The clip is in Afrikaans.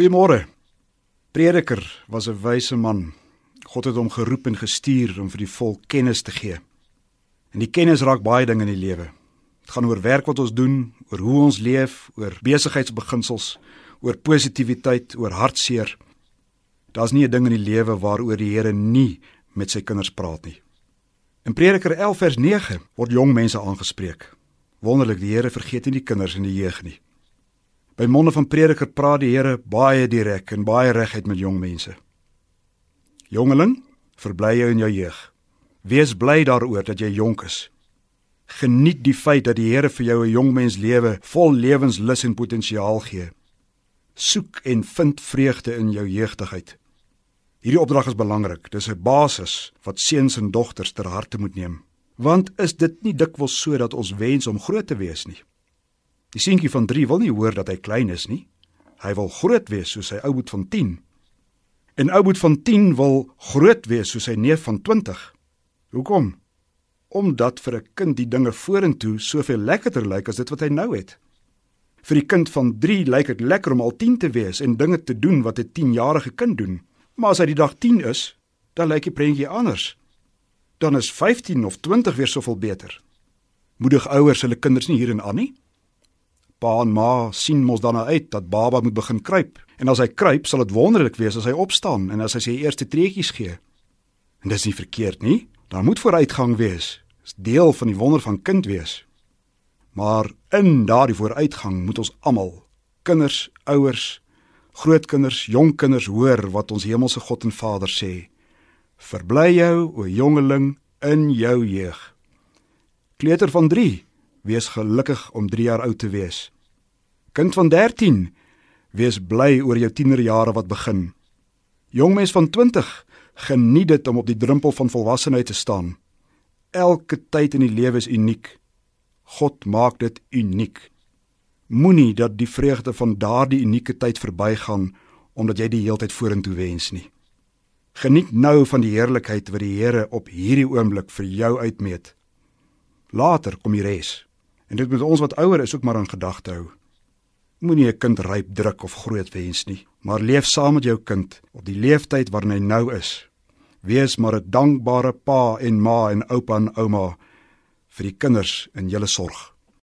Goeiemôre. Prediker was 'n wyse man. God het hom geroep en gestuur om vir die volk kennis te gee. En die kennis raak baie dinge in die lewe. Dit gaan oor werk wat ons doen, oor hoe ons leef, oor besigheidsbeginsels, oor positiwiteit, oor hartseer. Daar's nie 'n ding in die lewe waaroor die Here nie met sy kinders praat nie. In Prediker 11 vers 9 word jong mense aangespreek. Wonderlik, die Here vergeet nie die kinders en die jeug nie. By monde van prediker praat die Here baie direk en baie reguit met jong mense. Jongeling, verbly jou in jou jeug. Wees bly daaroor dat jy jonk is. Geniet die feit dat die Here vir jou 'n jong mens lewe vol lewenslus en potensiaal gee. Soek en vind vreugde in jou jeugdigheid. Hierdie opdrag is belangrik. Dis 'n basis wat seuns en dogters ter harte moet neem. Want is dit nie dikwels so dat ons wens om groot te wees nie? Die seentjie van 3 wil nie hoor dat hy klein is nie. Hy wil groot wees soos sy ouboet van 10. En ouboet van 10 wil groot wees soos sy neef van 20. Hoekom? Omdat vir 'n kind die dinge vorentoe soveel lekkerder lyk as dit wat hy nou het. Vir die kind van 3 lyk dit lekker om al 10 te wees en dinge te doen wat 'n 10-jarige kind doen. Maar as hy die dag 10 is, dan lyk die prentjie anders. Dan is 15 of 20 weer soveel beter. Moedig ouers hulle kinders nie hierin aan nie. Pa en ma sien mos dan uit dat baba moet begin kruip. En as hy kruip, sal dit wonderlik wees as hy opstaan en as hy sy eerste treetjies gee. En dis nie verkeerd nie. Daar moet vooruitgang wees. Dis deel van die wonder van kind wees. Maar in daardie vooruitgang moet ons almal, kinders, ouers, grootkinders, jonkkinders hoor wat ons hemelse God en Vader sê. Verbly jou, o jongeling, in jou jeug. Kleuter van Wees gelukkig om 3 jaar oud te wees. Kind van 13, wees bly oor jou tienerjare wat begin. Jongmens van 20, geniet dit om op die drempel van volwassenheid te staan. Elke tyd in die lewe is uniek. God maak dit uniek. Moenie dat die vreugde van daardie unieke tyd verbygaan omdat jy die heeltyd vorentoe wens nie. Geniet nou van die heerlikheid wat die Here op hierdie oomblik vir jou uitmeet. Later kom die res. En dit moet ons wat ouer is ook maar in gedagte hou. Moenie 'n kind ryp druk of groot wens nie, maar leef saam met jou kind op die leeftyd waarin hy nou is. Wees maar 'n dankbare pa en ma en oupa en ouma vir die kinders in julle sorg.